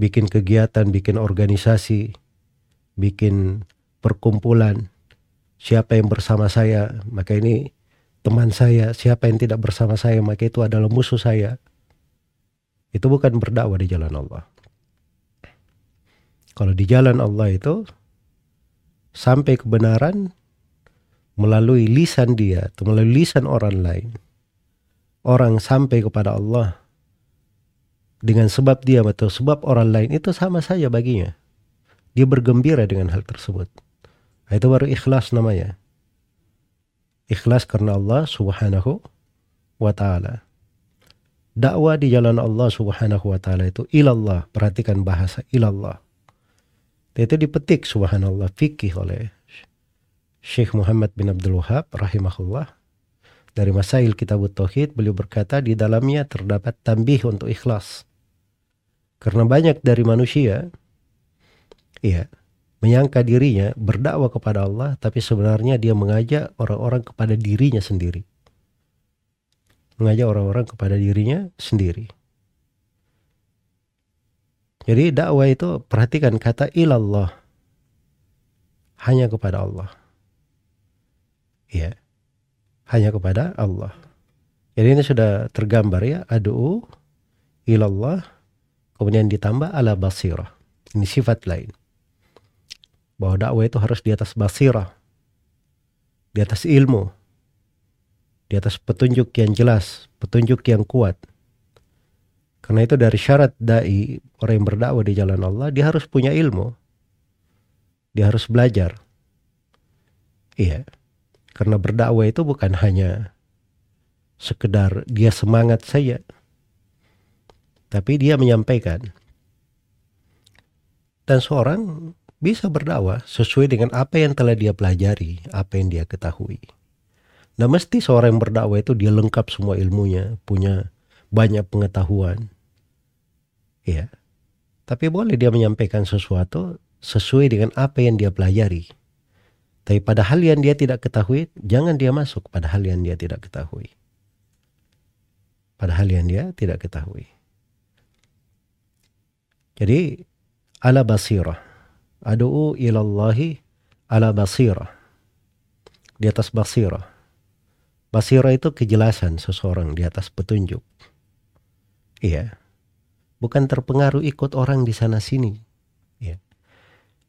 Bikin kegiatan, bikin organisasi, bikin perkumpulan. Siapa yang bersama saya, maka ini teman saya, siapa yang tidak bersama saya, maka itu adalah musuh saya. Itu bukan berdakwah di jalan Allah. Kalau di jalan Allah itu sampai kebenaran melalui lisan dia atau melalui lisan orang lain. Orang sampai kepada Allah dengan sebab dia atau sebab orang lain itu sama saja baginya. Dia bergembira dengan hal tersebut. Nah, itu baru ikhlas namanya. Ikhlas karena Allah subhanahu wa ta'ala. Dakwah di jalan Allah subhanahu wa ta'ala itu ilallah. Perhatikan bahasa ilallah. Itu dipetik subhanallah fikih oleh Syekh Muhammad bin Abdul Wahab rahimahullah. Dari Masail Kitab Tauhid beliau berkata di dalamnya terdapat tambih untuk ikhlas. Karena banyak dari manusia ya menyangka dirinya berdakwah kepada Allah tapi sebenarnya dia mengajak orang-orang kepada dirinya sendiri. Mengajak orang-orang kepada dirinya sendiri. Jadi dakwah itu perhatikan kata ilallah hanya kepada Allah. Ya. Hanya kepada Allah. Jadi ini sudah tergambar ya, adu ilallah kemudian ditambah ala basirah. Ini sifat lain bahwa dakwah itu harus di atas basirah, di atas ilmu, di atas petunjuk yang jelas, petunjuk yang kuat. Karena itu dari syarat dai orang yang berdakwah di jalan Allah dia harus punya ilmu, dia harus belajar. Iya, karena berdakwah itu bukan hanya sekedar dia semangat saja, tapi dia menyampaikan. Dan seorang bisa berdakwah sesuai dengan apa yang telah dia pelajari, apa yang dia ketahui. Nah mesti seorang yang berdakwah itu dia lengkap semua ilmunya, punya banyak pengetahuan. Ya. Tapi boleh dia menyampaikan sesuatu sesuai dengan apa yang dia pelajari. Tapi pada hal yang dia tidak ketahui, jangan dia masuk pada hal yang dia tidak ketahui. Pada hal yang dia tidak ketahui. Jadi, ala basirah Adu'u ilallahi ala basirah. Di atas basirah. Basirah itu kejelasan seseorang di atas petunjuk. Iya. Bukan terpengaruh ikut orang di sana sini. Iya.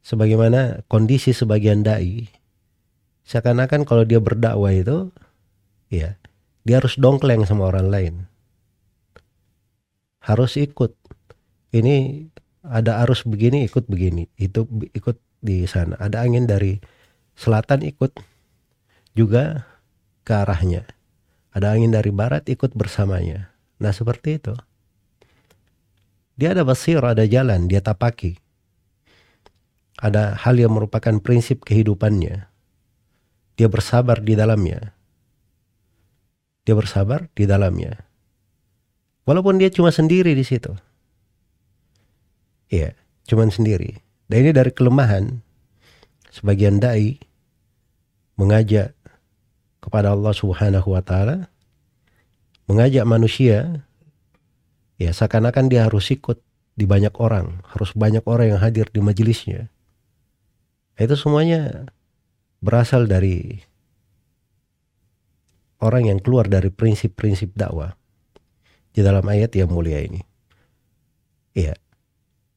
Sebagaimana kondisi sebagian dai seakan-akan kalau dia berdakwah itu ya dia harus dongkleng sama orang lain harus ikut ini ada arus begini ikut begini. Itu ikut di sana. Ada angin dari selatan ikut juga ke arahnya. Ada angin dari barat ikut bersamanya. Nah seperti itu. Dia ada basir ada jalan dia tapaki. Ada hal yang merupakan prinsip kehidupannya. Dia bersabar di dalamnya. Dia bersabar di dalamnya. Walaupun dia cuma sendiri di situ Iya, cuman sendiri. Dan ini dari kelemahan sebagian dai mengajak kepada Allah Subhanahu wa taala mengajak manusia ya seakan-akan dia harus ikut di banyak orang, harus banyak orang yang hadir di majelisnya. Itu semuanya berasal dari orang yang keluar dari prinsip-prinsip dakwah di dalam ayat yang mulia ini. Iya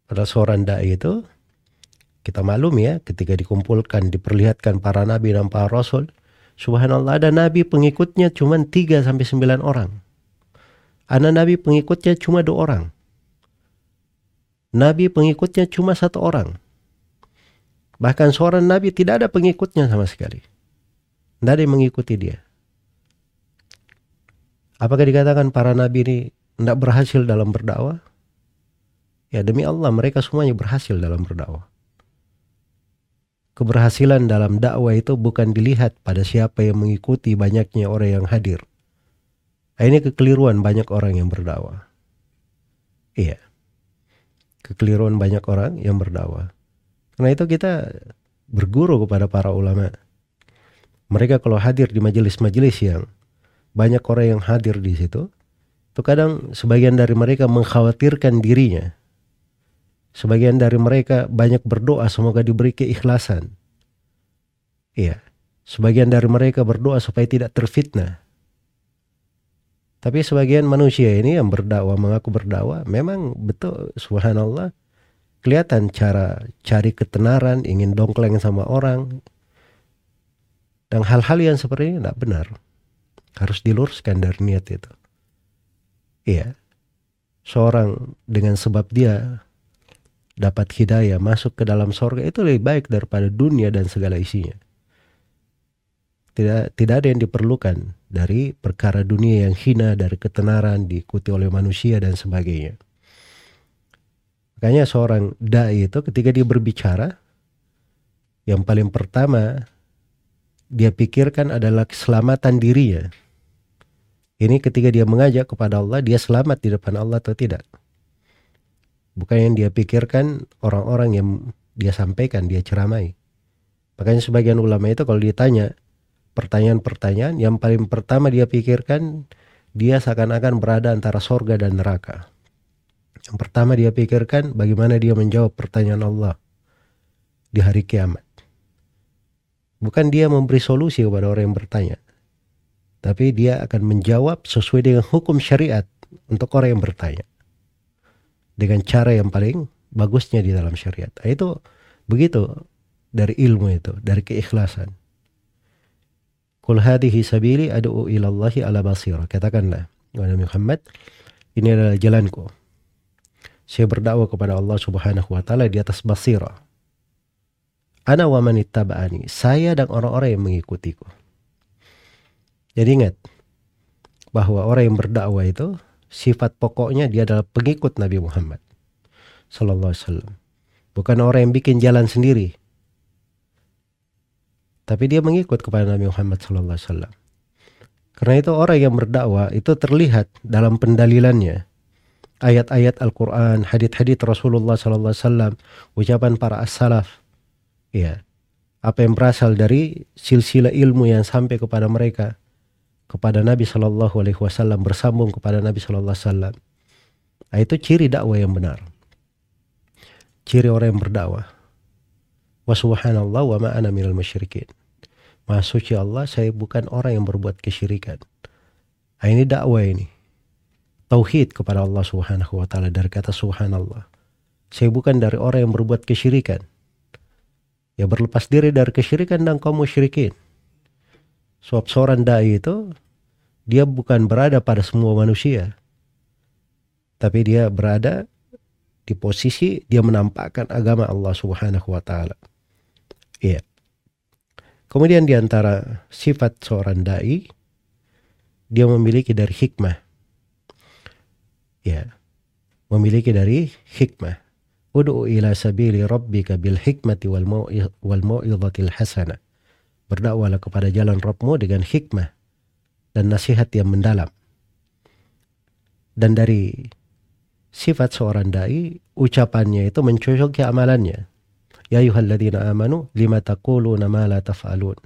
pada seorang dai itu kita maklum ya ketika dikumpulkan diperlihatkan para nabi dan para rasul subhanallah ada nabi pengikutnya cuma 3 sampai 9 orang. Ada nabi pengikutnya cuma dua orang. Nabi pengikutnya cuma satu orang. Bahkan seorang nabi tidak ada pengikutnya sama sekali. Tidak ada yang mengikuti dia. Apakah dikatakan para nabi ini tidak berhasil dalam berdakwah Ya demi Allah mereka semuanya berhasil dalam berdakwah. Keberhasilan dalam dakwah itu bukan dilihat pada siapa yang mengikuti banyaknya orang yang hadir. Nah, ini kekeliruan banyak orang yang berdakwah. Iya. Kekeliruan banyak orang yang berdakwah. Karena itu kita berguru kepada para ulama. Mereka kalau hadir di majelis-majelis yang banyak orang yang hadir di situ, itu kadang sebagian dari mereka mengkhawatirkan dirinya Sebagian dari mereka banyak berdoa semoga diberi keikhlasan. Iya. Sebagian dari mereka berdoa supaya tidak terfitnah. Tapi sebagian manusia ini yang berdakwah mengaku berdakwah memang betul subhanallah kelihatan cara cari ketenaran, ingin dongkleng sama orang. Dan hal-hal yang seperti ini tidak benar. Harus diluruskan dari niat itu. Iya. Seorang dengan sebab dia dapat hidayah masuk ke dalam sorga itu lebih baik daripada dunia dan segala isinya. Tidak, tidak ada yang diperlukan dari perkara dunia yang hina, dari ketenaran, diikuti oleh manusia dan sebagainya. Makanya seorang da'i itu ketika dia berbicara, yang paling pertama dia pikirkan adalah keselamatan dirinya. Ini ketika dia mengajak kepada Allah, dia selamat di depan Allah atau tidak. Bukan yang dia pikirkan orang-orang yang dia sampaikan, dia ceramai. Makanya sebagian ulama itu kalau ditanya, pertanyaan-pertanyaan yang paling pertama dia pikirkan dia seakan-akan berada antara sorga dan neraka. Yang pertama dia pikirkan bagaimana dia menjawab pertanyaan Allah di hari kiamat. Bukan dia memberi solusi kepada orang yang bertanya. Tapi dia akan menjawab sesuai dengan hukum syariat untuk orang yang bertanya. Dengan cara yang paling bagusnya di dalam syariat. Nah, itu begitu dari ilmu itu, dari keikhlasan. Kul hadihi sabili adu'u ilallahi ala basira. Katakanlah, wahai Muhammad, ini adalah jalanku. Saya berdakwah kepada Allah Subhanahu wa taala di atas basira. Ana wa man ittaba'ani. Saya dan orang-orang yang mengikutiku. Jadi ingat bahwa orang yang berdakwah itu sifat pokoknya dia adalah pengikut Nabi Muhammad sallallahu alaihi wasallam. Bukan orang yang bikin jalan sendiri, tapi dia mengikut kepada Nabi Muhammad sallallahu alaihi wasallam. Karena itu orang yang berdakwah itu terlihat dalam pendalilannya. Ayat-ayat Al-Qur'an, hadith-hadith Rasulullah sallallahu alaihi wasallam, ucapan para as-salaf. Ya. Apa yang berasal dari silsilah ilmu yang sampai kepada mereka kepada Nabi Shallallahu Alaihi Wasallam bersambung kepada Nabi Shallallahu Alaihi Wasallam. Nah, itu ciri dakwah yang benar. Ciri orang yang berdakwah. Wa subhanallah wa ma ana minal musyrikin. Maha suci Allah, saya bukan orang yang berbuat kesyirikan. Nah, ini dakwah ini. Tauhid kepada Allah Subhanahu wa taala dari kata subhanallah. Saya bukan dari orang yang berbuat kesyirikan. Ya berlepas diri dari kesyirikan dan kaum musyrikin. Sebab seorang dai itu dia bukan berada pada semua manusia. Tapi dia berada di posisi dia menampakkan agama Allah Subhanahu wa taala. Iya. Kemudian di antara sifat seorang dai dia memiliki dari hikmah. Ya. Memiliki dari hikmah. Ud'u ila sabili rabbika bil hikmati wal mau'izatil hasanah. Berdakwahlah kepada jalan Rabbmu dengan hikmah dan nasihat yang mendalam. Dan dari sifat seorang dai, ucapannya itu mencocoki amalannya. Ya ayuhalladzina amanu lima taquluna ma la taf'alun.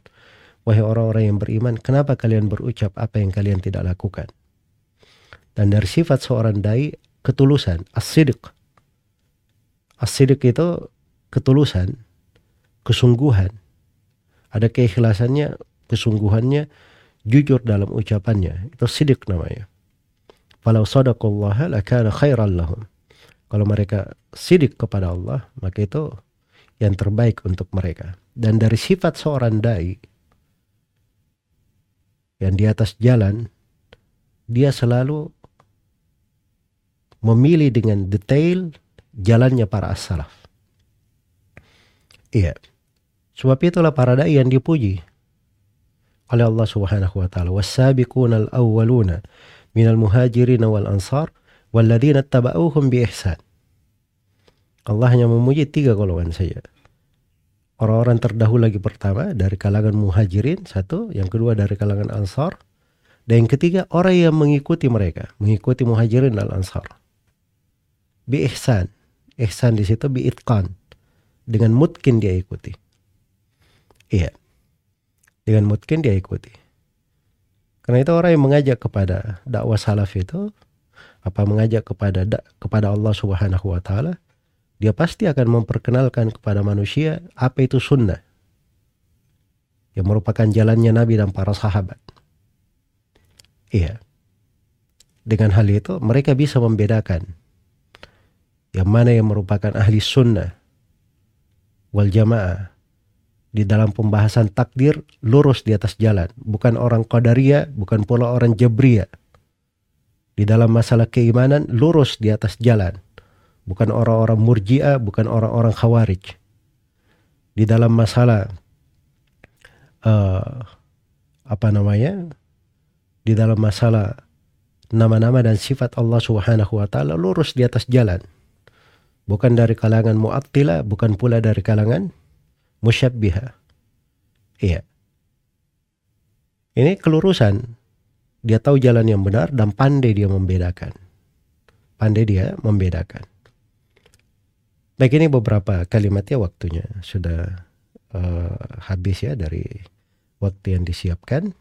Wahai orang-orang yang beriman, kenapa kalian berucap apa yang kalian tidak lakukan? Dan dari sifat seorang dai ketulusan, as-sidq. As-sidq itu ketulusan, kesungguhan. Ada keikhlasannya, kesungguhannya, jujur dalam ucapannya. Itu sidik namanya. Falau sadaqallaha lakana khairan lahum. Kalau mereka sidik kepada Allah, maka itu yang terbaik untuk mereka. Dan dari sifat seorang dai yang di atas jalan, dia selalu memilih dengan detail jalannya para as-salaf. Iya. Sebab itulah para dai yang dipuji oleh Allah Subhanahu wa taala. Was-sabiquna al-awwaluna minal muhajirin wal ansar walladzina tabauhum bi ihsan. Allah hanya memuji tiga golongan saja. Orang-orang terdahulu lagi pertama dari kalangan muhajirin satu, yang kedua dari kalangan ansar, dan yang ketiga orang yang mengikuti mereka, mengikuti muhajirin dan ansar. Bi ihsan, ihsan di situ bi itqan, dengan mungkin dia ikuti. Iya, dengan mungkin dia ikuti. Karena itu orang yang mengajak kepada dakwah salaf itu apa mengajak kepada kepada Allah Subhanahu wa taala dia pasti akan memperkenalkan kepada manusia apa itu sunnah yang merupakan jalannya Nabi dan para sahabat. Iya. dengan hal itu mereka bisa membedakan yang mana yang merupakan ahli sunnah wal jamaah di dalam pembahasan takdir lurus di atas jalan. Bukan orang qadariyah bukan pula orang jabriyah di dalam masalah keimanan lurus di atas jalan. Bukan orang-orang murjiah bukan orang-orang khawarij. Di dalam masalah uh, apa namanya? Di dalam masalah nama-nama dan sifat Allah Subhanahu wa taala lurus di atas jalan. Bukan dari kalangan mu'attila, bukan pula dari kalangan musyabbiha. Iya. Ini kelurusan. Dia tahu jalan yang benar dan pandai dia membedakan. Pandai dia membedakan. Baik ini beberapa kalimatnya waktunya sudah uh, habis ya dari waktu yang disiapkan.